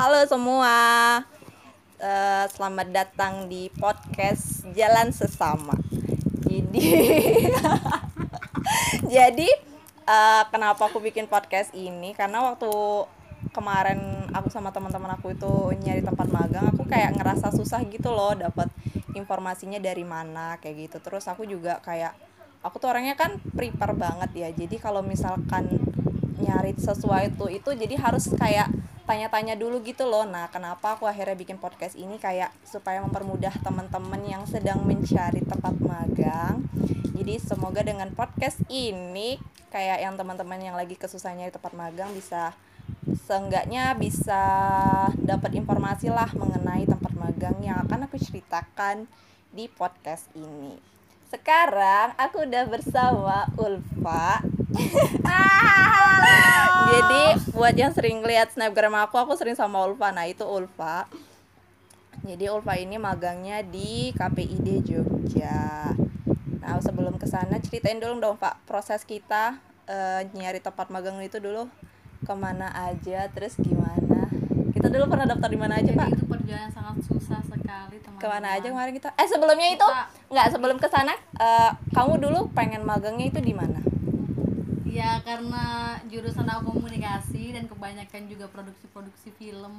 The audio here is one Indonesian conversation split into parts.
Halo semua, Eh, selamat datang di podcast Jalan Sesama. Jadi, jadi eh, kenapa aku bikin podcast ini? Karena waktu kemarin aku sama teman-teman aku itu nyari tempat magang, aku kayak ngerasa susah gitu loh, dapat informasinya dari mana kayak gitu. Terus aku juga kayak aku tuh orangnya kan prepare banget ya. Jadi kalau misalkan nyari sesuatu itu jadi harus kayak tanya-tanya dulu gitu loh. Nah, kenapa aku akhirnya bikin podcast ini kayak supaya mempermudah teman-teman yang sedang mencari tempat magang. Jadi semoga dengan podcast ini kayak yang teman-teman yang lagi kesusahan nyari tempat magang bisa seenggaknya bisa dapat informasi lah mengenai tempat magang yang akan aku ceritakan di podcast ini. Sekarang aku udah bersama Ulfa. Jadi buat yang sering lihat snapgram aku, aku sering sama Ulfa. Nah itu Ulfa. Jadi Ulfa ini magangnya di KPID Jogja. Nah sebelum ke sana ceritain dulu dong Pak proses kita eh, nyari tempat magang itu dulu ke mana aja, terus gimana? Kita dulu pernah daftar di mana aja Jadi Pak? itu perjalanan sangat susah sekali teman-teman. Ke mana aja kemarin kita? Eh sebelumnya itu Kita- nggak sebelum ke sana eh, kamu dulu pengen magangnya itu di mana? Ya karena jurusan aku komunikasi dan kebanyakan juga produksi-produksi film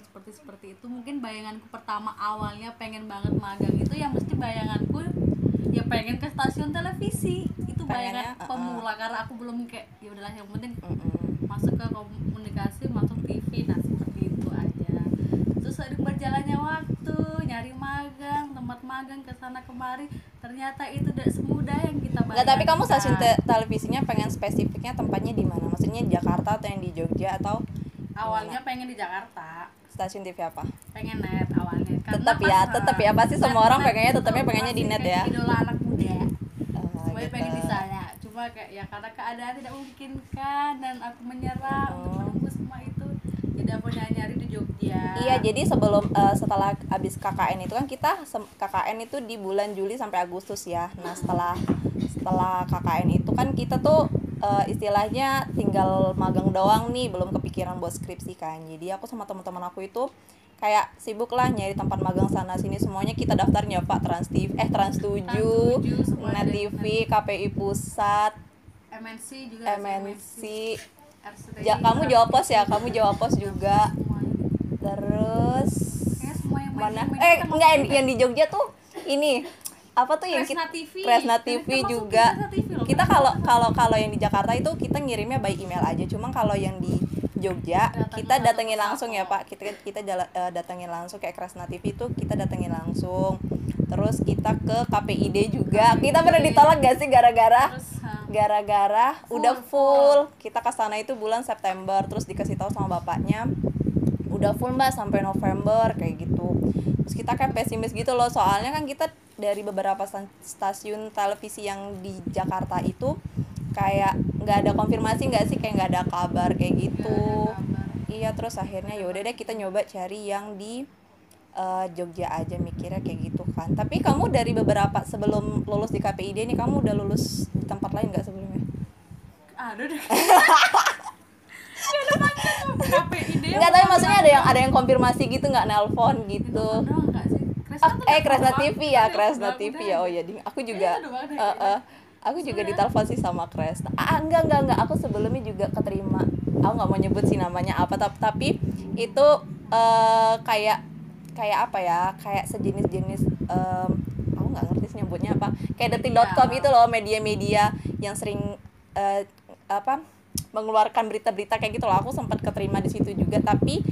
seperti seperti itu mungkin bayanganku pertama awalnya pengen banget magang itu yang mesti bayanganku ya pengen ke stasiun televisi itu Pengennya, bayangan uh-uh. pemula karena aku belum kayak ya udahlah yang penting Mm-mm. masuk ke komunikasi masuk TV nah seperti ada berjalannya waktu nyari magang tempat magang ke sana kemari ternyata itu tidak semudah yang kita bayangkan Nggak, tapi kamu stasiun te- televisinya pengen spesifiknya tempatnya di mana? Maksudnya di Jakarta atau yang di Jogja atau awalnya pengen di Jakarta stasiun TV apa? pengen net awalnya Karena Tetap ya, tetap ya. Pasti semua orang pengennya tetapnya pengennya di net ya. idola anak muda Oh, semuanya gitu. pengen di sana cuma kayak ya karena keadaan tidak memungkinkan dan aku menyerah untuk Oh. menunggu semua itu jadi aku nyari di Jogja Iya, jadi sebelum eh, setelah abis KKN itu kan kita KKN itu di bulan Juli sampai Agustus ya. Nah, setelah setelah KKN itu kan kita tuh eh, istilahnya tinggal magang doang nih, belum kepikiran buat skripsi kan. Jadi aku sama teman-teman aku itu kayak sibuk lah nyari tempat magang sana sini semuanya kita daftarnya Pak Trans TV eh Trans 7, Trans 7, semuanya Net TV, KPI Pusat, MNC juga MNC. RCTI, Ja, kamu jawab pos ya, kamu jawab pos juga. Terus mana? eh enggak yang, yang di Jogja tuh ini apa tuh yang Kresna kita TV. Kresna TV juga. Kresna TV loh. kita kalau kalau kalau yang di Jakarta itu kita ngirimnya by email aja. Cuma kalau yang di Jogja Datangin kita datengin langsung ya. Pak. Kita kita jala- eh, datengin langsung kayak Kresna TV itu kita datengin langsung. Terus kita ke KPID juga. Kita pernah ditolak gak sih gara-gara Terus, gara-gara Full, udah full. kita ke sana itu bulan September terus dikasih tahu sama bapaknya udah full mbak sampai November kayak gitu. Terus kita kayak pesimis gitu loh soalnya kan kita dari beberapa stasiun televisi yang di Jakarta itu kayak nggak ada konfirmasi nggak sih? Kayak nggak ada kabar kayak gitu. Kabar. iya terus akhirnya yaudah deh kita nyoba cari yang di eh, Jogja aja mikirnya kayak gitu kan tapi kamu dari beberapa sebelum lulus di KPID nih kamu udah lulus di tempat lain nggak sebelumnya aduh deh macam KPID Enggak, tapi maksudnya ada yang ada yang konfirmasi gitu nggak nelpon gitu. nggak Ah, eh nggak Kresna. TV ya, Kresna TV ya. Oh ya, ding. aku juga ya, eh, aku juga ditelepon sih sama Kresna. Ah, enggak enggak enggak, aku sebelumnya juga keterima. Aku nggak mau nyebut sih namanya apa, tapi, tapi itu eh kayak kayak apa ya? Kayak sejenis-jenis em, aku nggak ngerti sih nyebutnya apa. Kayak detik.com Media. itu loh, media-media yang sering eh, apa? mengeluarkan berita-berita kayak gitu loh. Aku sempat keterima di situ juga, tapi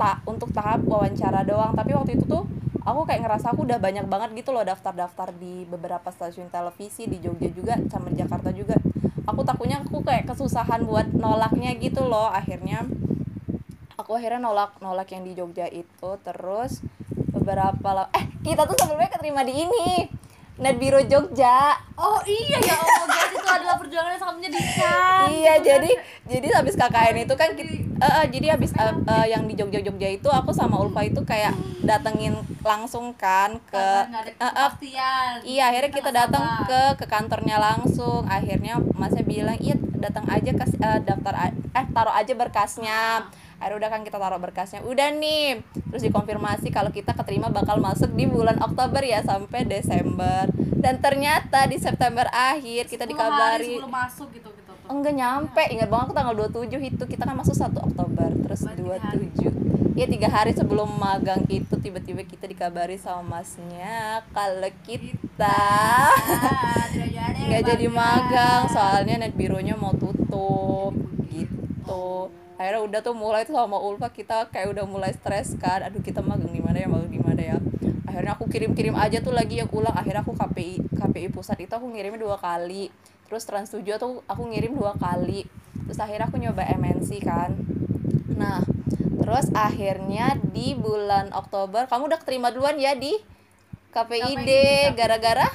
tak untuk tahap wawancara doang. Tapi waktu itu tuh aku kayak ngerasa aku udah banyak banget gitu loh daftar-daftar di beberapa stasiun televisi di Jogja juga sama di Jakarta juga. Aku takutnya aku kayak kesusahan buat nolaknya gitu loh. Akhirnya aku akhirnya nolak nolak yang di Jogja itu. Terus beberapa la- eh kita tuh sebelumnya keterima di ini Net Biro Jogja. Oh iya ya Allah guys itu adalah perjuangan yang sangat menyedihkan. iya jadi kan- jadi habis KKN itu kan ki- eh, eh, jadi habis eh, eh, yang di Jogja Jogja itu aku sama Ulfa itu kayak datengin langsung kan ke eh, kepastian. Iya akhirnya kita datang ke ke kantornya langsung. Akhirnya masnya bilang iya datang aja ke eh, daftar eh taruh aja berkasnya akhirnya udah kan kita taruh berkasnya. Udah nih. Terus dikonfirmasi kalau kita keterima bakal masuk di bulan Oktober ya sampai Desember. Dan ternyata di September akhir kita 10 hari dikabari. sebelum masuk gitu gitu tuh. enggak nyampe. Ingat banget aku tanggal 27 itu. Kita kan masuk 1 Oktober terus Berarti 27 ya tiga hari sebelum magang itu tiba-tiba kita dikabari sama masnya. Kalau kita jadi nggak jadi magang. magang soalnya net bironya mau tutup. Gitu akhirnya udah tuh mulai tuh sama Ulfa kita kayak udah mulai stres kan. Aduh kita magang di mana ya magang di mana ya. Akhirnya aku kirim-kirim aja tuh lagi yang ulang. Akhirnya aku KPI KPI pusat itu aku ngirimnya dua kali. Terus Trans 7 tuh aku ngirim dua kali. Terus akhirnya aku nyoba MNC kan. Nah terus akhirnya di bulan Oktober kamu udah keterima duluan ya di KPID gara-gara?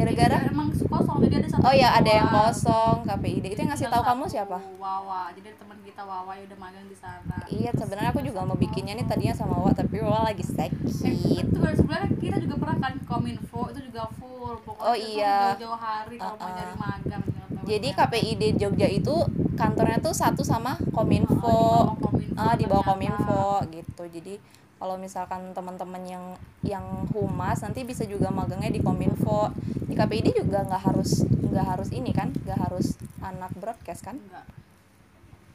Gara-gara? Emang kosong jadi ada satu Oh ya ada yang kosong KPID itu yang ngasih tahu kamu siapa? Wawa jadi teman kita Wawa yang udah magang di sana Iya sebenarnya aku juga mau bikinnya nih tadinya sama Wawa tapi Wawa lagi Eh, sakit. itu kan sebenarnya kita juga pernah kan kominfo itu juga full pokoknya Oh, itu iya. jauh-jauh hari kalau mau nyari magang gitu. Jadi KPID Jogja itu kantornya tuh satu sama Kominfo. Oh, di bawah Kominfo Ah di bawah. Kominfo gitu. Jadi kalau misalkan teman-teman yang yang humas nanti bisa juga magangnya di Kominfo. Di KPID juga nggak harus nggak harus ini kan, nggak harus anak broadcast kan? enggak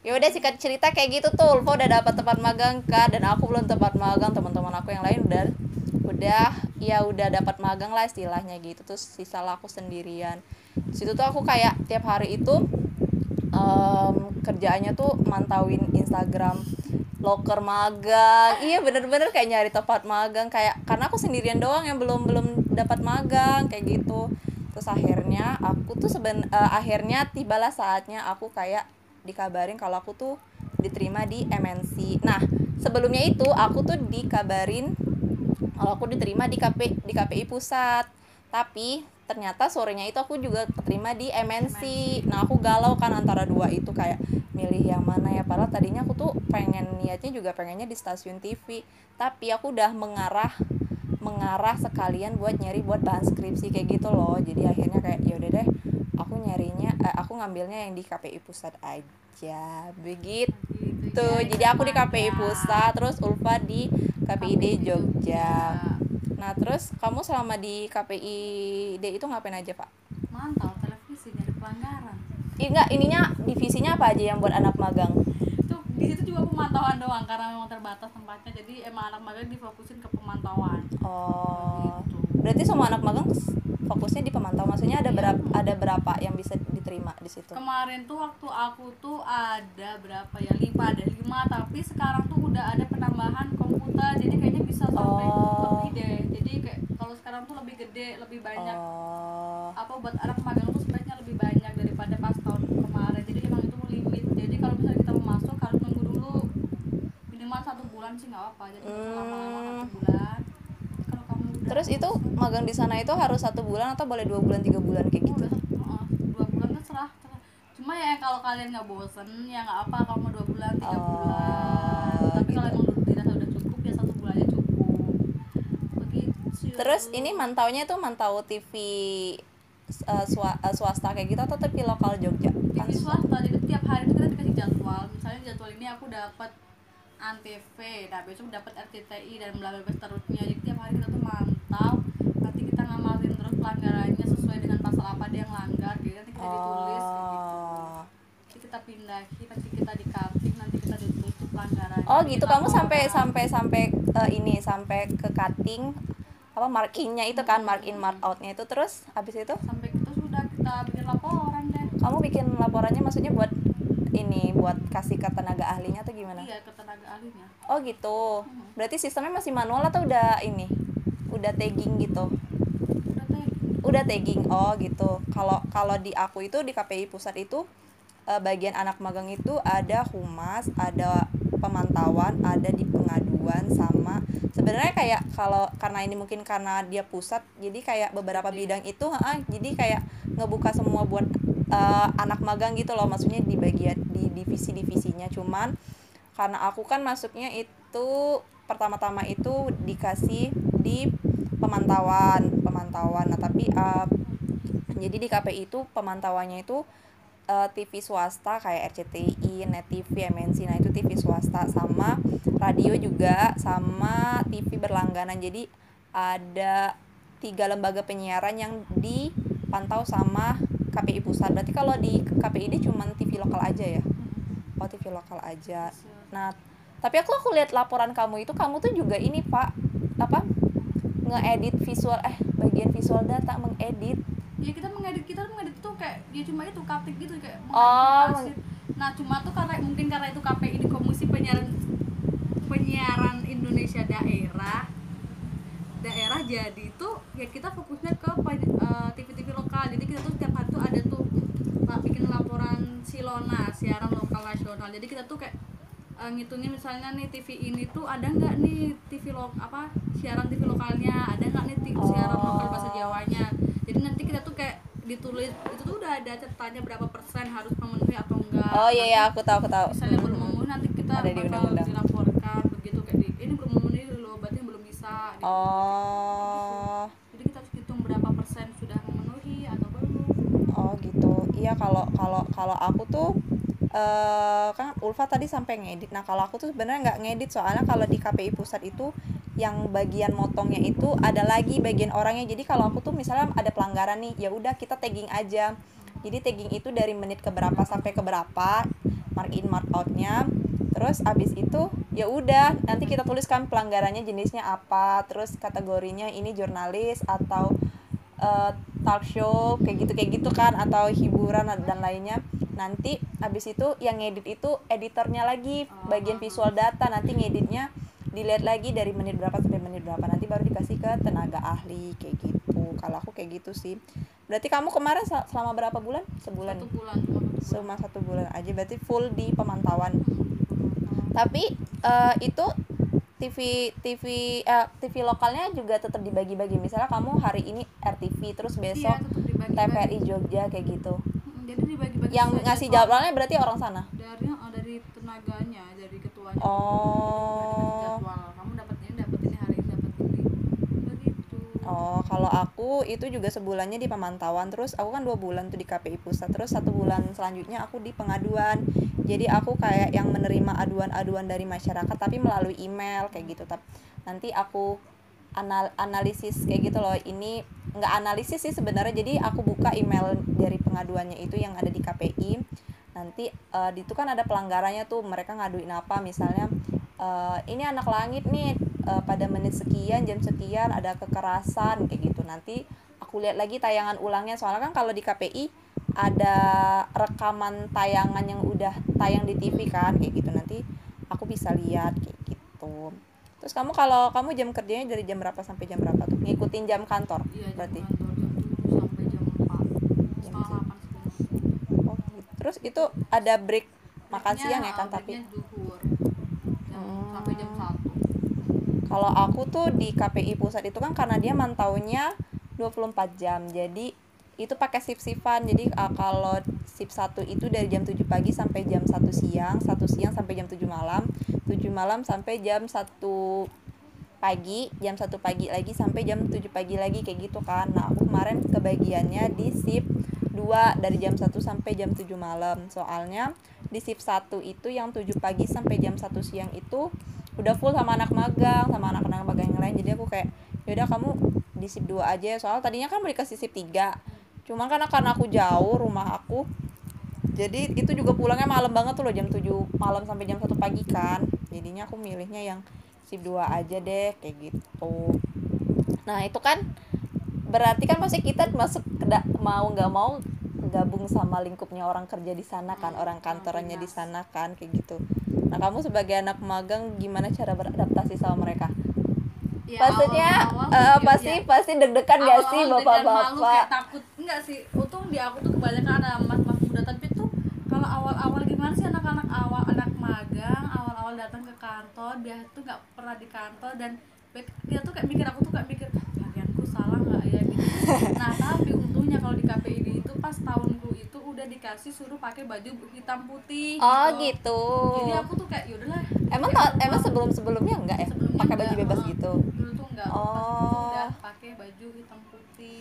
ya udah singkat cerita kayak gitu tuh. Ulfa udah dapat tempat magang kan dan aku belum tempat magang. Teman-teman aku yang lain udah udah ya udah dapat magang lah istilahnya gitu. Terus sisa aku sendirian. Di situ tuh aku kayak tiap hari itu em, kerjaannya tuh mantauin Instagram loker magang. Iya bener-bener kayak nyari tempat magang. Kayak karena aku sendirian doang yang belum belum dapat magang kayak gitu. Terus akhirnya aku tuh seben eh, akhirnya tibalah saatnya aku kayak dikabarin kalau aku tuh diterima di MNC nah sebelumnya itu aku tuh dikabarin kalau aku diterima di KP di KPI pusat. Tapi ternyata sorenya itu aku juga keterima di MNC nah aku galau kan antara dua itu kayak milih yang mana ya. Padahal tadinya aku tuh pengen niatnya juga pengennya di stasiun TV tapi aku udah mengarah mengarah sekalian buat nyari buat bahan skripsi kayak gitu loh. Jadi akhirnya kayak ya udah deh aku nyarinya eh, aku ngambilnya yang di KPI pusat aja. Begitu. Gitu jadi aku di KPI pusat terus Ulfa di KPID Jogja. Nah, terus kamu selama di KPID itu ngapain aja, Pak? mantau televisi dari pelanggaran. Ih, enggak, ininya divisinya apa aja yang buat anak magang? Itu di situ juga pemantauan doang karena memang terbatas tempatnya jadi emang anak magang difokusin ke pemantauan Oh. Gitu. Berarti semua anak magang fokusnya di pemantau. Maksudnya ada Iya. berapa ada berapa yang bisa diterima di situ? kemarin tuh waktu aku tuh ada berapa ya lima ada lima tapi sekarang tuh udah ada penambahan komputer jadi kayaknya bisa sampai Oh. lebih deh jadi kayak kalau sekarang tuh lebih gede lebih banyak Oh. apa buat anak magang tuh sebaiknya lebih banyak daripada pas tahun kemarin jadi emang itu limit jadi kalau misalnya kita mau masuk harus nunggu dulu minimal satu bulan sih nggak apa jadi usah lama-lama satu bulan kalau kamu Hmm. Terus itu magang di sana itu harus satu bulan atau boleh dua bulan tiga bulan kayak gitu? dua bulan kan serah, serah. cuma ya kalau kalian nggak bosen ya nggak apa kalau mau dua bulan tiga Oh, bulan tapi kalau gitu. emang dirasa udah cukup ya satu bulan aja cukup begitu Terus ini mantaunya tuh mantau TV eh, swa- eh, swasta kayak gitu atau TV lokal Jogja? Kan TV swasta jadi tiap hari itu kita dikasih jadwal misalnya jadwal ini aku dapat antv nah besok dapat RCTI dan bla bla bla seterusnya. Jadi tiap hari kita tuh mantau. Nanti kita ngamatin terus pelanggarannya sesuai dengan pasal apa dia yang langgar jadi nanti kita ditulis kayak gitu. Oh. nanti kita pindahin nanti kita di cutting nanti kita ditulis tuh pelanggarannya. Oh gitu kamu sampai laporan. sampai sampai eh, ini sampai ke cutting apa markingnya itu kan mark in mark outnya itu terus habis itu? Sampai itu sudah kita bikin laporan deh. Kamu bikin laporannya maksudnya buat ini buat kasih ke tenaga ahlinya atau gimana? iya ke tenaga ahlinya Oh gitu. Berarti sistemnya masih manual atau udah ini? Udah tagging gitu? udah teh Udah tagging. Oh gitu. Kalau kalau di aku itu di KPI pusat itu eh, bagian anak magang itu ada humas, ada pemantauan, ada di pengaduan sama sebenarnya kayak kalau karena ini mungkin karena dia pusat jadi kayak beberapa bidang itu ha, jadi kayak ngebuka semua buat eh, anak magang gitu loh maksudnya di bagian di divisi-divisinya cuman karena aku kan masuknya itu pertama-tama itu dikasih di pemantauan pemantauan nah tapi eh, jadi di KPI itu pemantauannya itu eh, TV swasta kayak RCTI, Net TV, MNC. Nah, itu TV swasta sama radio juga sama TV berlangganan. Jadi ada tiga lembaga penyiaran yang dipantau sama KPI pusat. Berarti kalau di KPI ini cuma TV lokal aja ya? Oh, TV lokal aja. Nah, tapi aku aku lihat laporan kamu itu kamu tuh juga ini, Pak. Apa? Ngeedit visual eh bagian visual data mengedit. ya kita mengedit kita mengedit tuh kayak ya cuma itu kapik gitu kayak Oh, nah cuma tuh karena mungkin karena itu KPI di Komisi Penyiaran Penyiaran Indonesia Daerah daerah jadi itu ya kita fokusnya ke eh, TV-TV lokal. Jadi kita tuh setiap hari tuh ada tuh uh, bikin laporan silona siaran lokal nasional. Jadi kita tuh kayak eh, ngitungin misalnya nih TV ini tuh ada nggak nih TV lo apa siaran TV lokalnya? Ada nggak nih ti- siaran lokal bahasa Jawanya? Jadi nanti kita tuh kayak ditulis itu tuh udah ada catatannya berapa persen harus memenuhi atau enggak. Oh iya ya, aku tahu aku tahu. misalnya belum memenuhi nanti kita Ada di bakal undang-undang. dilaporkan begitu kayak di ini belum memenuhi loh berarti belum gitu. Oh. jadi kita harus hitung berapa persen sudah memenuhi atau belum Oh gitu. Iya kalau kalau kalau aku tuh eh kan Ulfa tadi sampai ngedit. Nah kalau aku tuh sebenarnya nggak ngedit soalnya kalau di KPI pusat itu yang bagian motongnya itu ada lagi bagian orangnya. Jadi kalau aku tuh misalnya ada pelanggaran nih, ya udah kita tagging aja. Jadi tagging itu dari menit ke berapa sampai ke berapa, mark in mark outnya. Terus abis itu ya udah nanti kita tuliskan pelanggarannya jenisnya apa, terus kategorinya ini jurnalis atau eh, talk show kayak gitu kayak gitu kan atau hiburan dan lainnya. Nanti habis itu yang ngedit itu editornya lagi bagian visual data. Nanti ngeditnya dilihat lagi dari menit berapa sampai menit berapa. Nanti baru dikasih ke tenaga ahli kayak gitu. Kalau aku kayak gitu sih. Berarti kamu kemarin sel- selama berapa bulan? Sebulan. Satu bulan cuma satu bulan. aja berarti full di pemantauan. Tapi eh, itu TV TV eh, TV lokalnya juga tetap dibagi-bagi. Misalnya kamu hari ini RTV terus besok iya tetap dibagi TVRI Jogja kayak gitu. Jadi dibagi-bagi yang ngasih jadwal. jadwalnya berarti orang sana? Dari oh, dari tenaganya dari ketuanya. Oh jadwal kamu dapat ini dapat ini hari ini dapat ini begitu oh kalau aku itu juga sebulannya di pemantauan. Terus aku kan dua bulan tuh di KPI pusat. Terus satu bulan selanjutnya aku di pengaduan. Jadi aku kayak yang menerima aduan-aduan dari masyarakat tapi melalui email kayak gitu. Tapi nanti aku anal analisis kayak gitu loh. Ini nggak analisis sih sebenarnya. Jadi aku buka email dari pengaduannya itu yang ada di KPI nanti eh, di itu kan ada pelanggarannya tuh. Mereka ngaduin apa? Misalnya eh, ini anak langit nih eh, pada menit sekian jam sekian ada kekerasan kayak gitu. Nanti aku lihat lagi tayangan ulangnya. Soalnya kan kalau di KPI ada rekaman tayangan yang udah tayang di TV kan kayak gitu. Nanti aku bisa lihat kayak gitu. Terus kamu kalau kamu jam kerjanya dari jam berapa sampai jam berapa tuh? Ngikutin jam kantor iya jam berarti? kantor jam 7 sampai jam 4 setengah 8 sebelum oh, gitu. terus itu ada break makan siang ya kan tapi? jam, Hmm. sampai jam 1 Kalau aku tuh di KPI pusat itu kan karena dia mantaunya 24 jam. Jadi itu pakai shift-shiftan. Jadi uh, kalau shift 1 itu dari jam 7 pagi sampai jam 1 siang, 1 siang sampai jam 7 malam, 7 malam sampai jam 1 pagi, jam 1 pagi lagi sampai jam 7 pagi lagi kayak gitu kan. Nah, aku kemarin kebagiannya di shift 2 dari jam 1 sampai jam 7 malam. Soalnya di shift 1 itu yang 7 pagi sampai jam 1 siang itu udah full sama anak magang sama anak-anak magang yang lain. Jadi aku kayak yaudah kamu di shift 2 aja. Soalnya tadinya kan dikasih shift 3 cuman karena karena aku jauh rumah aku jadi itu juga pulangnya malam banget tuh loh jam 7 malam sampai jam 1 pagi kan. Jadinya aku milihnya yang shift 2 aja deh kayak gitu. Nah itu kan berarti kan pasti kita masuk ke mau nggak mau gabung sama lingkupnya orang kerja di sana kan Hmm, orang kantorannya di sana kan kayak gitu. Nah kamu sebagai anak magang gimana cara beradaptasi sama mereka? Ya, maksudnya awal-awal eh, ya, pasti ya. pasti deg-degan gak sih bapak-bapak? takut. Enggak sih untung di aku tuh kebanyakan ada mas-mas muda. Tapi tuh kalau awal-awal gimana sih anak-anak awal anak magang awal-awal datang ke kantor dia tuh nggak pernah di kantor dan dia tuh kayak mikir aku tuh kayak mikir bagianku salah nggak ya? Gitu. Nah tapi untungnya kalau di KPID itu pas tahunku itu udah dikasih suruh pakai baju hitam putih oh gitu. jadi aku tuh kayak yaudahlah emang ta- emang sebelum sebelumnya enggak ya? Pakai baju enggak, bebas heeh. gitu? Dulu tuh enggak. Pas itu Oh. udah pakai baju hitam putih.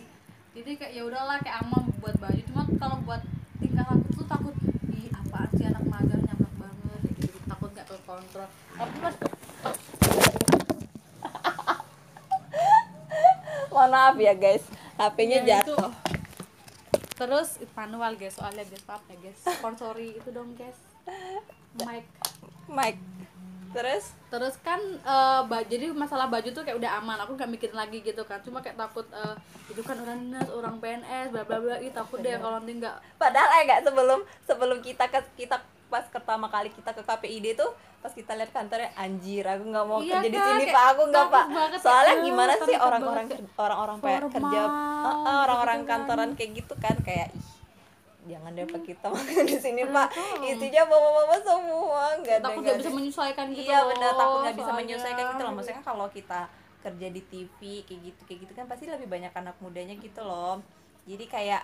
Jadi kayak ya udahlah kayak aman buat baju. Cuma kalau buat di karena aku tuh takut ih apaan sih anak magang nyablak banget. Kayak gitu, takut nggak terkontrol. Tapi pas mohon maaf ya guys. HP-nya Iya, itu. Terus manual guys. Soalnya guys. Maaf ya guys. Sponsori itu dong guys. Mic. Mike terus? Terus kan eh, ba- jadi masalah baju tuh kayak udah aman aku gak mikirin lagi gitu kan. Cuma kayak takut eh, itu kan orang dinas orang PNS bla bla bla ih takut deh kalau nanti nggak. Padahal eh nggak sebelum sebelum kita ke kita pas pertama kali kita ke KPID tuh pas kita lihat kantornya anjir aku nggak mau Iya kerja di sini pak. Aku nggak pak. banget, soalnya kayak, gimana sih orang-orang orang-orang kayak kerja orang-orang gitu kan. kantoran kayak gitu kan kayak ih jangan deh pak kita makan di sini Iya, pak. Tahu. isinya bawa-bawa semua nggak ada takut nggak bisa menyesuaikan gitu iya benar takut nggak bisa menyesuaikan gitu loh. Maksudnya kalau kita kerja di TV kayak gitu kayak gitu kan pasti lebih banyak anak mudanya gitu loh. Jadi kayak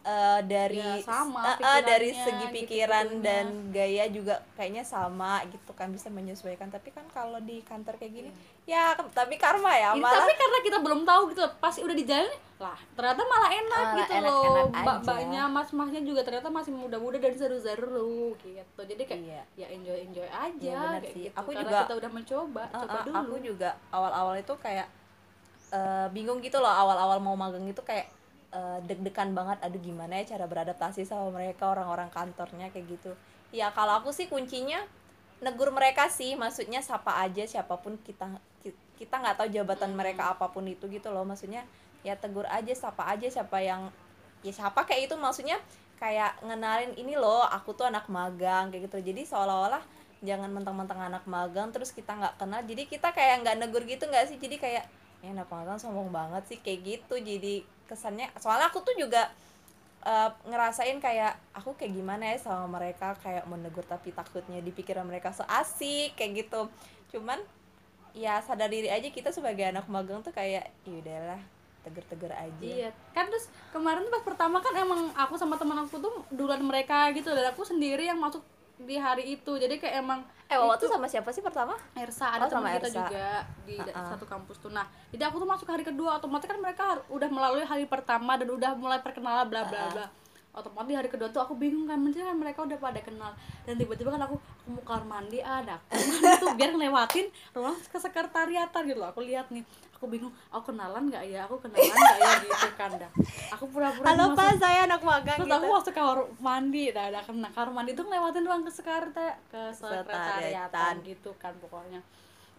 eh, dari Ya, sama eh, eh, dari segi gitu pikiran gedungnya. dan gaya juga kayaknya sama gitu kan bisa menyesuaikan. Tapi kan kalau di kantor kayak gini ya ke- tapi karma ya malah. tapi karena kita belum tahu gitu pasti udah dijalani lah ternyata malah enak Malah gitu enak-enak loh. mbak-mbaknya mas-masnya juga ternyata masih muda-muda dan seru-seru gitu. Jadi kayak Iya. ya enjoy enjoy aja benar kayak sih. gitu. Aku karena juga- kita udah mencoba Eh, coba eh, dulu. aku juga awal-awal itu kayak eh, bingung gitu loh awal-awal mau magang itu kayak eh, deg-degan banget aduh gimana ya cara beradaptasi sama mereka orang-orang kantornya kayak gitu. Ya kalau aku sih kuncinya negur mereka sih maksudnya sapa aja siapa pun kita ki- kita nggak tahu jabatan mereka apa pun itu gitu loh. Maksudnya ya tegur aja sapa aja siapa yang ya siapa kayak itu. Maksudnya kayak ngenalin ini loh aku tuh anak magang kayak gitu. Jadi seolah-olah jangan mentang-mentang anak magang terus kita nggak kenal. Jadi kita kayak nggak negur gitu nggak sih? Jadi kayak ya anak magang sombong banget sih kayak gitu. Jadi kesannya soalnya aku tuh juga eh, ngerasain kayak aku kayak gimana ya sama mereka? Kayak menegur tapi takutnya dipikiran mereka so asik kayak gitu. Cuman ya sadar diri aja kita sebagai anak magang tuh kayak ya udahlah tegur-tegur aja Iya, kan terus kemarin tuh pas pertama kan emang aku sama teman aku tuh duluan mereka gitu dan aku sendiri yang masuk di hari itu. Jadi kayak emang eh Wawa tuh sama siapa sih pertama Ersa ada Oh, sama teman kita Ersa. juga di da- Ha-ha. satu kampus tuh. Nah, jadi aku tuh masuk hari kedua otomatis kan mereka udah melalui hari pertama dan udah mulai perkenalan bla bla bla. Otomatis hari kedua tuh aku bingung kan, mesti kan mereka udah pada kenal dan tiba-tiba kan aku aku mau kamar mandi ada kamar mandi tuh biar ngelewatin ruang ke sekretariatan gitu loh. Aku lihat nih, aku bingung, aku kenalan nggak ya? Aku kenalan nggak ya gitu kan dah. Aku pura-pura halo masuk- pak saya anak magang Terus gitu aku masuk kamar mandi, nah, ada kena kamar mandi itu ngelewatin ruang ke sekretariat ke sekretariatan Sekretariatan. gitu kan pokoknya.